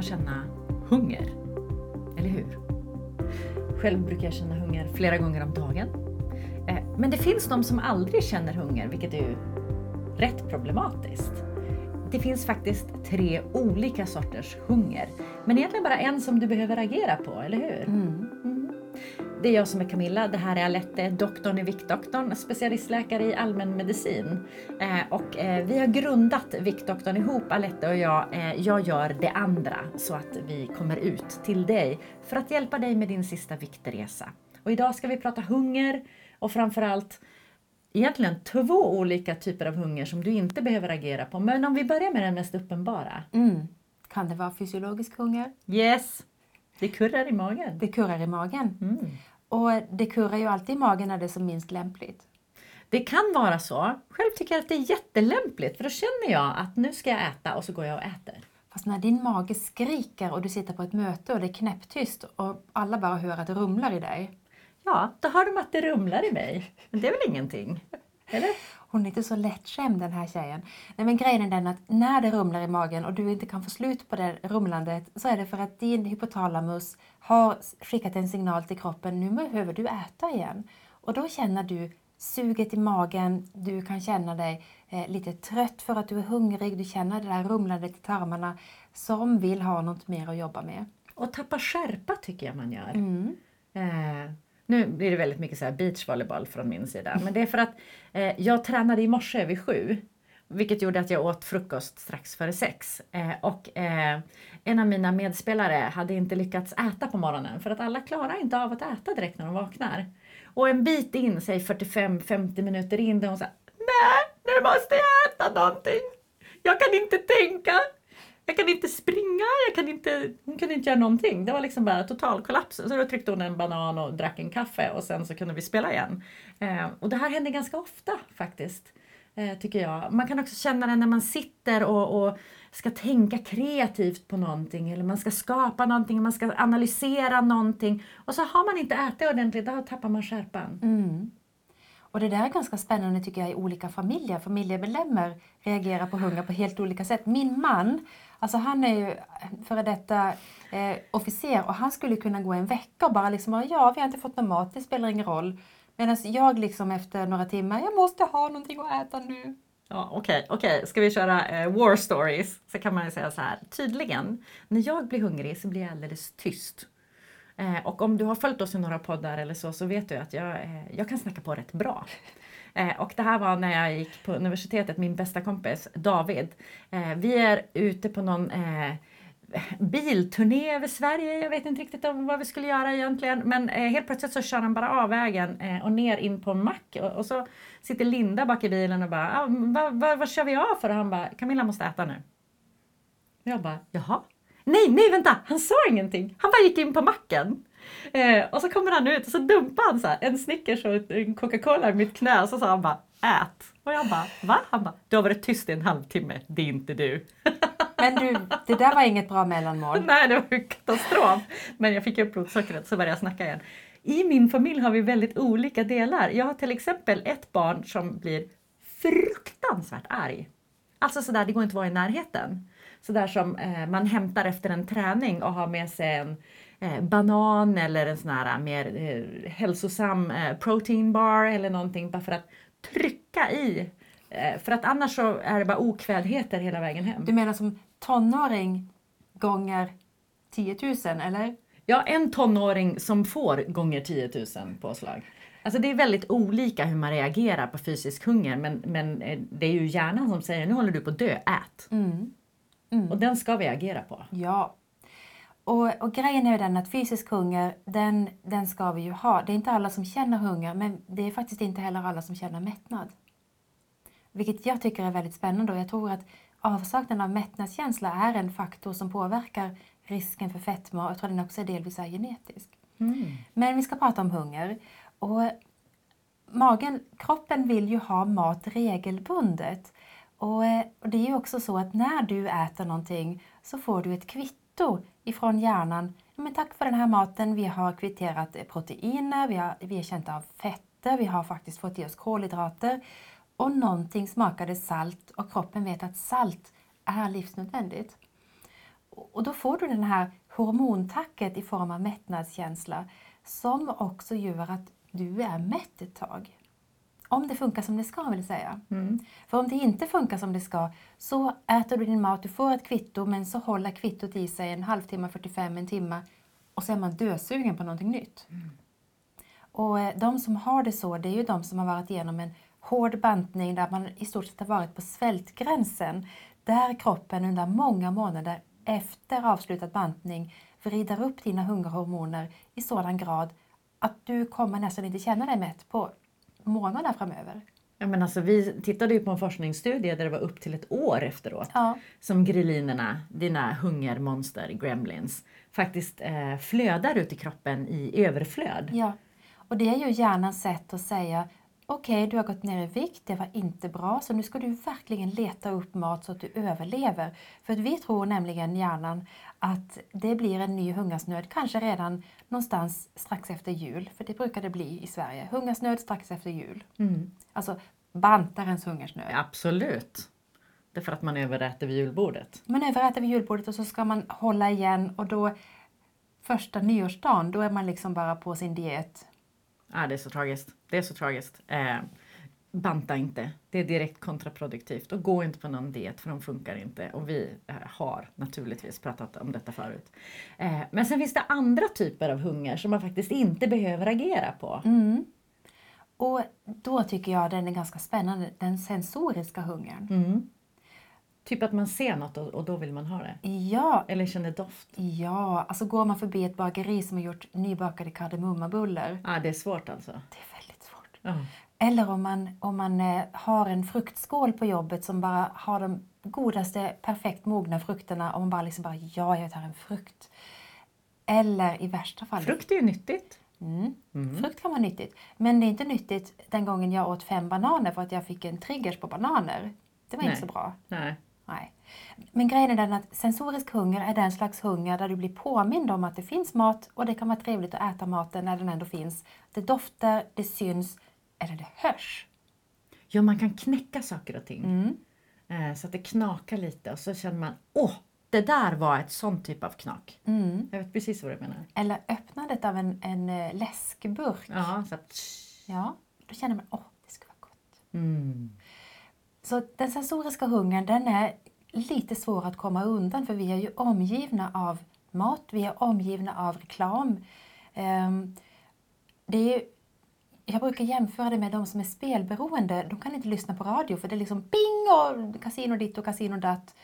man känna hunger. Eller hur? Själv brukar jag känna hunger flera gånger om dagen. Eh, men det finns de som aldrig känner hunger, vilket är ju rätt problematiskt. Det finns faktiskt tre olika sorters hunger, men egentligen bara en som du behöver agera på, eller hur? Mm. Det är jag som är Camilla, det här är Alette, doktorn i Viktdoktorn, specialistläkare i allmänmedicin. Eh, och eh, vi har grundat Viktdoktorn ihop, Alette och jag. Eh, jag gör det andra så att vi kommer ut till dig för att hjälpa dig med din sista viktresa. Och idag ska vi prata hunger och framförallt egentligen två olika typer av hunger som du inte behöver agera på. Men om vi börjar med den mest uppenbara. Mm. Kan det vara fysiologisk hunger? Yes! Det kurrar i magen. Det kurrar i magen. Mm. Och det kurrar ju alltid i magen när det är som minst lämpligt. Det kan vara så. Själv tycker jag att det är jättelämpligt för då känner jag att nu ska jag äta och så går jag och äter. Fast när din mage skriker och du sitter på ett möte och det är knäpptyst och alla bara hör att det rumlar i dig. Ja, då hör de att det rumlar i mig. Men det är väl ingenting? Eller? Hon är inte så lättskämd den här tjejen. Nej men grejen är den att när det rumlar i magen och du inte kan få slut på det rumlandet så är det för att din hypotalamus har skickat en signal till kroppen, nu behöver du äta igen. Och då känner du suget i magen, du kan känna dig eh, lite trött för att du är hungrig, du känner det där rumlandet i tarmarna som vill ha något mer att jobba med. Och tappa skärpa tycker jag man gör. Mm. Eh, nu blir det väldigt mycket så här beachvolleyboll från min sida. Men det är för att eh, jag tränade i morse vid sju. Vilket gjorde att jag åt frukost strax före sex. Eh, och eh, en av mina medspelare hade inte lyckats äta på morgonen för att alla klarar inte av att äta direkt när de vaknar. Och en bit in, säg 45-50 minuter in, där hon sa Nej, nu måste jag äta någonting. Jag kan inte tänka. Jag kan inte springa, jag kan inte, hon kunde inte göra någonting. Det var liksom bara total kollaps. Så då tryckte hon en banan och drack en kaffe och sen så kunde vi spela igen. Eh, och det här händer ganska ofta faktiskt. Eh, tycker jag. Man kan också känna det när man sitter och, och ska tänka kreativt på någonting eller man ska skapa någonting, man ska analysera någonting och så har man inte ätit ordentligt, då tappar man skärpan. Mm. Och det där är ganska spännande tycker jag i olika familjer. Familjemedlemmar reagerar på hunger på helt olika sätt. Min man, alltså han är ju eh, före detta eh, officer och han skulle kunna gå en vecka och bara liksom, ja vi har inte fått någon mat, det spelar ingen roll. Medan jag liksom efter några timmar, jag måste ha någonting att äta nu. Ja, Okej, okay, okej. ska vi köra eh, war stories så kan man ju säga så här. Tydligen, när jag blir hungrig så blir jag alldeles tyst. Eh, och om du har följt oss i några poddar eller så, så vet du att jag, eh, jag kan snacka på rätt bra. Eh, och det här var när jag gick på universitetet, min bästa kompis David. Eh, vi är ute på någon eh, bilturné över Sverige. Jag vet inte riktigt om vad vi skulle göra egentligen. Men eh, helt plötsligt så kör han bara av vägen eh, och ner in på en mack. Och, och, så sitter Linda bak i bilen och bara, ah, vad vad, vad kör vi av för? Och han bara, Camilla måste äta nu. Och jag bara, jaha? Nej, nej vänta, han sa ingenting. Han bara gick in på macken. Eh, och så kommer han ut och så dumpar han så här, en Snickers och en Coca-Cola i mitt knä och så sa han bara ät. Och jag bara va? Han bara du har varit tyst i en halvtimme, det är inte du. Men du, det där var inget bra mellanmål. Nej, det var ju katastrof. Men jag fick upp blodsockret så började jag snacka igen. I min familj har vi väldigt olika delar. Jag har till exempel ett barn som blir fruktansvärt arg. Alltså sådär, det går inte att vara i närheten. Sådär som eh, man hämtar efter en träning och har med sig en banan eller en sån här mer eh, hälsosam eh, protein bar eller någonting bara för att trycka i. Eh, för att annars så är det bara okvädheter hela vägen hem. Du menar som tonåring gånger 10 000 eller? Ja, en tonåring som får gånger 10 000 påslag. Alltså det är väldigt olika hur man reagerar på fysisk hunger men, men eh, det är ju hjärnan som säger nu håller du på att dö, ät. Mm. Mm. Och den ska vi agera på. Ja. Och, och grejen är ju den att fysisk hunger, den, den ska vi ju ha. Det är inte alla som känner hunger men det är faktiskt inte heller alla som känner mättnad. Vilket jag tycker är väldigt spännande och jag tror att avsaknaden av mättnadskänsla är en faktor som påverkar risken för fetma och jag tror den också är delvis är genetisk. Mm. Men vi ska prata om hunger. Och magen, kroppen vill ju ha mat regelbundet. Och, och det är ju också så att när du äter någonting så får du ett kvitto ifrån hjärnan. Men tack för den här maten, vi har kvitterat eh, proteiner, vi har, vi har känt av fetter, vi har faktiskt fått i oss kolhydrater och någonting smakade salt och kroppen vet att salt är livsnödvändigt. Och då får du den här hormontacket i form av mättnadskänsla som också gör att du är mätt ett tag. Om det funkar som det ska vill säga. Mm. För om det inte funkar som det ska så äter du din mat, du får ett kvitto men så håller kvittot i sig en halvtimme, 45, en timme och så är man dösugen på någonting nytt. Och eh, de som har det så, det är ju de som har varit igenom en hård bantning där man i stort sett har varit på svältgränsen. Där kroppen under många månader efter avslutad bantning vrider upp dina hungerhormoner i sådan grad att du kommer nästan inte känna dig mätt på månader framöver. Ja, men alltså, vi tittade ju på en forskningsstudie där det var upp till ett år efteråt Ja. som grillinerna, dina hungermonster, gremlins, faktiskt eh, flödar ut i kroppen i överflöd. Ja, och det är ju hjärnans sätt att säga okej, du har gått ner i vikt, det var inte bra, så nu ska du verkligen leta upp mat så att du överlever. För att vi tror nämligen, hjärnan, att det blir en ny hungersnöd, kanske redan någonstans strax efter jul, för det brukar det bli i Sverige. Hungersnöd strax efter jul. Mm. Alltså bantarens hungersnöd. Absolut. Det är för att man överäter vid julbordet. Man överäter vid julbordet och så ska man hålla igen och då första nyårsdagen, då är man liksom bara på sin diet. Ja, det är så tragiskt. Det är så tragiskt. Eh, banta inte. Det är direkt kontraproduktivt. Och gå inte på någon diet för de funkar inte. Och vi eh, har naturligtvis pratat om detta förut. Eh, men sen finns det andra typer av hunger som man faktiskt inte behöver agera på. Mm. Och då tycker jag den är ganska spännande, den sensoriska hungern. Mm. Typ att man ser något och, och då vill man ha det. Ja, Eller känner doft. ja, alltså går man förbi ett bageri som har gjort nybakade kardemummabullar, Ja, det är svårt alltså. det är väldigt svårt. Ja. Eller om man, om man eh, har en fruktskål på jobbet som bara har de godaste, perfekt mogna frukterna och man bara liksom bara, ja, jag tar en frukt. Eller i värsta fall... Frukt är ju nyttigt. Mm. Mm. Frukt kan vara nyttigt. Men det är inte nyttigt den gången jag åt fem bananer för att jag fick en triggers på bananer. Det var Nej. inte så bra. Nej. Nej. Men grejen är den att sensorisk hunger är den slags hunger där du blir påmind om att det finns mat och det kan vara trevligt att äta maten när den ändå finns. Det doftar, det syns eller det hörs. Ja, man kan knäcka saker och ting. Mm. Eh, så att det knakar lite och så känner man, åh, det där var ett sånt typ av knak. Mm. Jag vet precis vad du menar. Eller öppnandet av en, en eh, läskburk. Ja, så att, Ja, då känner man åh, det ska vara gott. mm. Så den sensoriska hungern den är lite svår att komma undan för vi är ju omgivna av mat, vi är omgivna av reklam. Ehm, det är, jag brukar jämföra det med de som är spelberoende. De kan inte lyssna på radio för det är liksom ping och kasino ditt och kasino datt.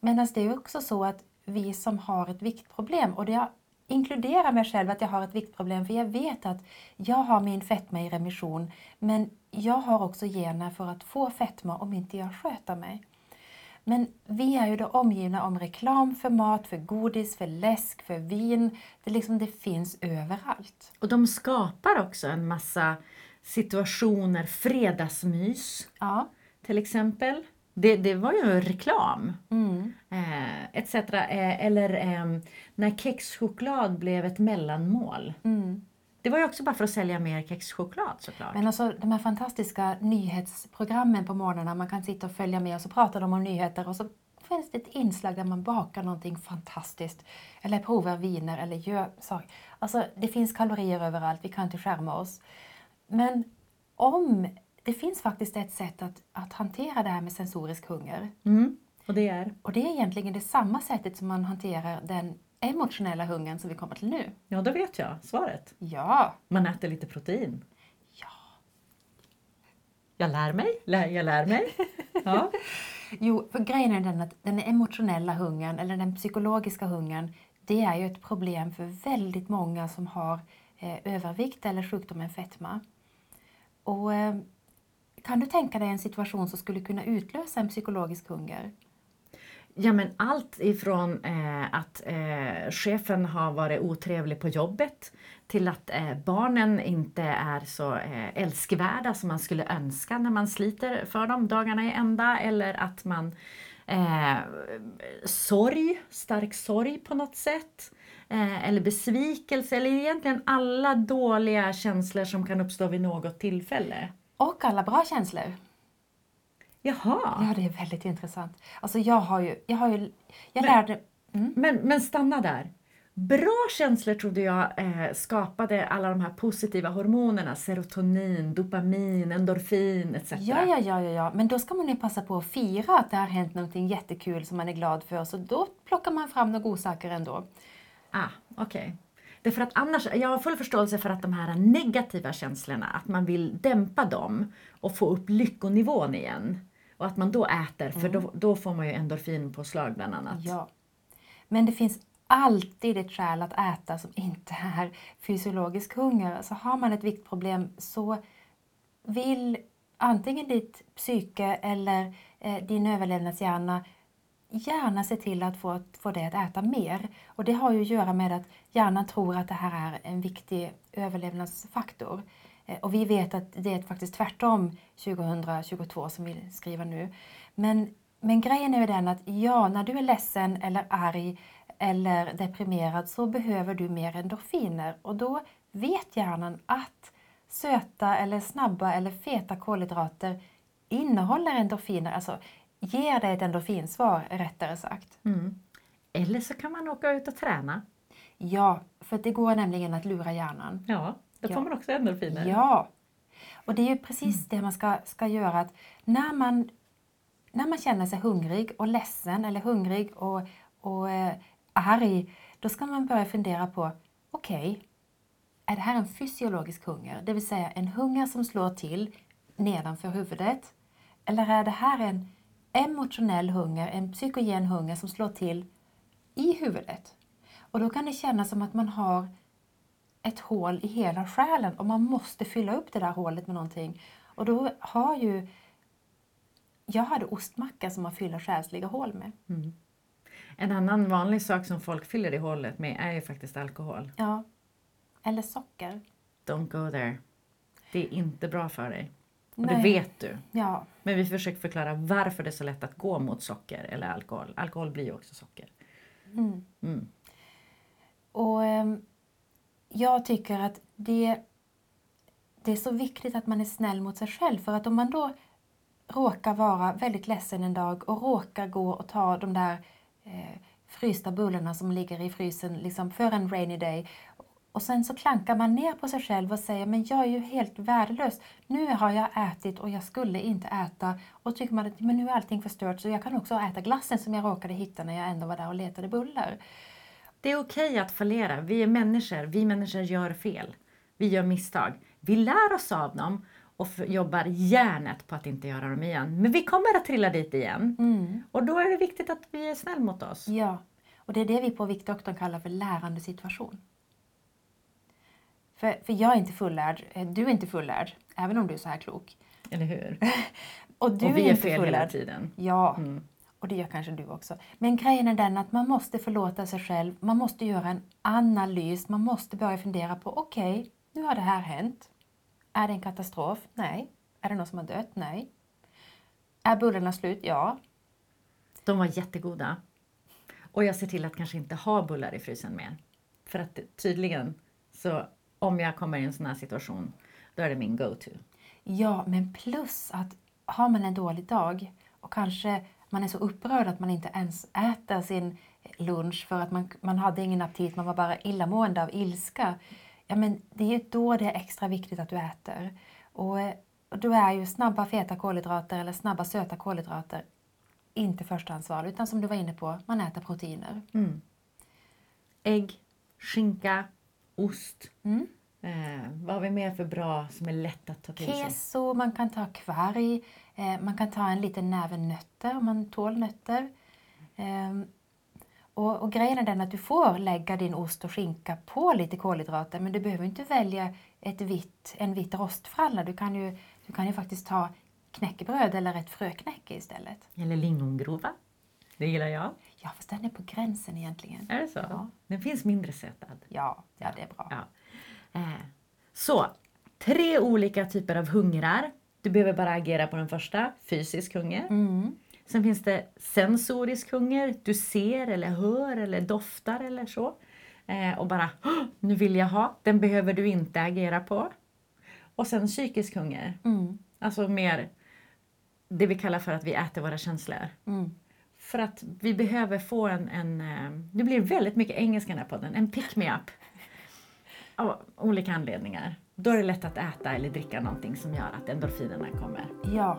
Medan det är också så att vi som har ett viktproblem och det inkluderar mig själv att jag har ett viktproblem för jag vet att jag har min fetma i remission men jag har också gener för att få fetma om inte jag sköter mig. Men vi är ju då omgivna om reklam för mat, för godis, för läsk, för vin. Det, liksom, det finns överallt. Och de skapar också en massa situationer, fredagsmys Ja. till exempel. Det, det var ju reklam. Mm. Eh, etc. Eh, eller eh, när kexchoklad blev ett mellanmål. Mm. Det var ju också bara för att sälja mer kexchoklad såklart. Men alltså de här fantastiska nyhetsprogrammen på morgnarna, man kan sitta och följa med och så pratar de om nyheter och så finns det ett inslag där man bakar någonting fantastiskt. Eller provar viner eller gör saker. Alltså det finns kalorier överallt, vi kan inte skärma oss. Men om det finns faktiskt ett sätt att, att hantera det här med sensorisk hunger. Mm. Och det är? Och det är egentligen det samma sättet som man hanterar den emotionella hungern som vi kommer till nu. Ja, då vet jag svaret. Ja, Man äter lite protein. ja. Jag lär mig, lär, jag lär mig. Ja. Jo, för grejen är den att den emotionella hungern, eller den psykologiska hungern, det är ju ett problem för väldigt många som har eh, övervikt eller sjukdomen fetma. Och, eh, kan du tänka dig en situation som skulle kunna utlösa en psykologisk hunger? Ja men allt ifrån eh, att eh, chefen har varit otrevlig på jobbet till att eh, barnen inte är så eh, älskvärda som man skulle önska när man sliter för dem dagarna i ända eller att man eh, sorg, stark sorg på något sätt eh, eller besvikelse eller egentligen alla dåliga känslor som kan uppstå vid något tillfälle. Och alla bra känslor. Jaha! Ja, det är väldigt intressant. Alltså jag har ju, jag har ju, jag Men- lärde, Men, men stanna där. Bra känslor trodde jag eh, skapade alla de här positiva hormonerna. Serotonin, dopamin, endorfin etc. Ja, ja, ja, ja, ja, men då ska man ju passa på att fira att det har hänt någonting jättekul som man är glad för. Så då plockar man fram några godsaker ändå. Ah, okej. Därför att annars, jag har full förståelse för att de här negativa känslorna, att man vill dämpa dem och få upp lyckonivån igen. Och att man då äter, för då, då får man ju endorfinpåslag bland annat. Ja. Men det finns alltid ett skäl att äta som inte är fysiologisk hunger. Så har man ett viktproblem så vill antingen ditt psyke eller eh, din överlevnadshjärna gärna se till att få, få dig att äta mer. Och det har ju att göra med att hjärnan tror att det här är en viktig överlevnadsfaktor. Eh, och vi vet att det är faktiskt tvärtom 2022 som vi skriver nu. Men, men grejen är ju den att ja, när du är ledsen eller arg eller deprimerad så behöver du mer endorfiner och då vet hjärnan att söta eller snabba eller feta kolhydrater innehåller endorfiner, alltså ger dig ett endorfinsvar rättare sagt. Mm. Eller så kan man åka ut och träna. Ja, för det går nämligen att lura hjärnan. Ja, då får Ja. man också endorfiner. Ja, och det är ju precis det man ska, ska göra. Att när, man, när man känner sig hungrig och ledsen eller hungrig och, och eh, arg, då ska man börja fundera på, okej, är det här en fysiologisk hunger? Det vill säga en hunger som slår till nedanför huvudet? Eller är det här en emotionell hunger, en psykogen hunger som slår till i huvudet? Och då kan det kännas som att man har ett hål i hela själen och man måste fylla upp det där hålet med någonting. Och då har ju... Jag hade ostmacka som man fyller själsliga hål med. En annan vanlig sak som folk fyller i hålet med är ju faktiskt alkohol. Ja. Eller socker. Don't go there. Det är inte bra för dig. Och det vet du. Ja. Men vi försöker förklara varför det är så lätt att gå mot socker eller alkohol. Alkohol blir ju också socker. Mm. Mm. Och ehm, jag tycker att det, det är så viktigt att man är snäll mot sig själv. För att om man då råkar vara väldigt ledsen en dag och råkar gå och ta de där eh, frysta bullarna som ligger i frysen liksom för en rainy day. Och sen så klankar man ner på sig själv och säger men jag är ju helt värdelös. Nu har jag ätit och jag skulle inte äta. Och tycker man att men nu är allting förstört så jag kan också äta glassen som jag råkade hitta när jag ändå var där och letade bullar. Det är okej att fallera. Vi är människor. Vi människor gör fel. Vi gör misstag. Vi lär oss av dem och jobbar järnet på att inte göra dem igen. Men vi kommer att trilla dit igen. Mm. Och då är det viktigt att vi är snäll mot oss. Ja, och det är det vi på Viktdoktorn kallar för lärande situation. För, för jag är inte fullärd, eh, du är inte fullärd, även om du är så här klok. Eller hur? Och du och vi är inte fel hela fullärd. tiden. Ja, Mm. och det gör kanske du också. Men grejen är den att man måste förlåta sig själv, man måste göra en analys, man måste börja fundera på okej, nu har det här hänt. Är det en katastrof? Nej. Är det någon som har dött? Nej. Är bullarna slut? Ja. De var jättegoda. Och jag ser till att kanske inte ha bullar i frysen mer. För att tydligen, så om jag kommer i en sån här situation, då är det min go-to. Ja, men plus att har man en dålig dag och kanske man är så upprörd att man inte ens äter sin lunch för att man, man hade ingen aptit, man var bara illamående av ilska. Ja, men det är ju då det är extra viktigt att du äter. Och, och då är ju snabba feta kolhydrater eller snabba söta kolhydrater inte förstahandsval, utan som du var inne på, man äter proteiner. Mm. Ägg, skinka, ost. Mm. Eh, vad har vi mer för bra som är lätt att ta till sig? Keso, man kan ta kvarg, eh, man kan ta en liten näve nötter om man tål nötter. Ehm, och, och grejen är den att du får lägga din ost och skinka på lite kolhydrater men du behöver inte välja ett vitt, en vit rostfralla. Du kan, ju, du kan ju faktiskt ta knäckebröd eller ett fröknäcke istället. Eller lingongrova. Det gillar jag. Ja, fast den är på gränsen egentligen. Är det så? Ja. Den finns mindre sötad. Ja, ja det är bra. Ja. Eh, så, tre olika typer av hungrar. Du behöver bara agera på den första, fysisk hunger. Mm. Sen finns det sensorisk hunger. Du ser eller hör eller doftar eller så. Eh, och bara, "Åh, nu vill jag ha. Den behöver du inte agera på. Och sen psykisk hunger. Mm. Alltså mer det vi kallar för att vi äter våra känslor. Mm. För att vi behöver få en, en eh, det blir väldigt mycket engelska i den här podden, en pick-me-up. Av olika anledningar. Då är det lätt att äta eller dricka någonting som gör att endorfinerna kommer. Ja.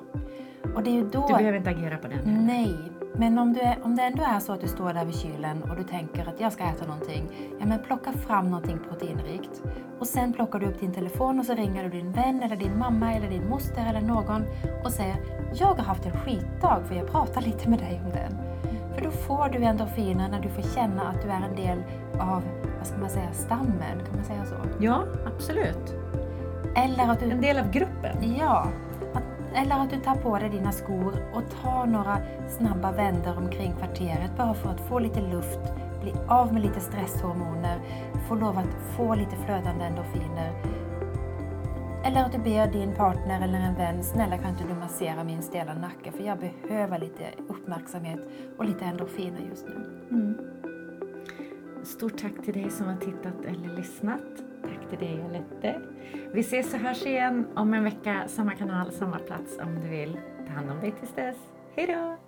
Och det är ju då... Du behöver inte agera på den heller. Nej, men om, du är, om det ändå är så att du står där vid kylen och du tänker att jag ska äta någonting, ja men plocka fram någonting proteinrikt. Och sen plockar du upp din telefon och så ringer du din vän eller din mamma eller din moster eller någon och säger jag har haft en skitdag för jag pratar lite med dig om den. För då får du endorfiner när du får känna att du är en del av, vad ska man säga, stammen, kan man säga så? Ja, absolut. Eller att du... En del av gruppen. Ja, eller att du tar på dig dina skor och tar några snabba vändor omkring kvarteret bara för att få lite luft, bli av med lite stresshormoner, få lov att få lite flödande endorfiner. Eller att du ber din partner eller en vän, snälla kan inte du massera min stela nacke för jag behöver lite uppmärksamhet och lite endorfiner just nu. Mm. Stort tack till dig som har tittat eller lyssnat. Tack till dig Alette. Vi ses och hörs igen om en vecka, samma kanal, samma plats om du vill. Ta hand om dig tills dess. Hej då!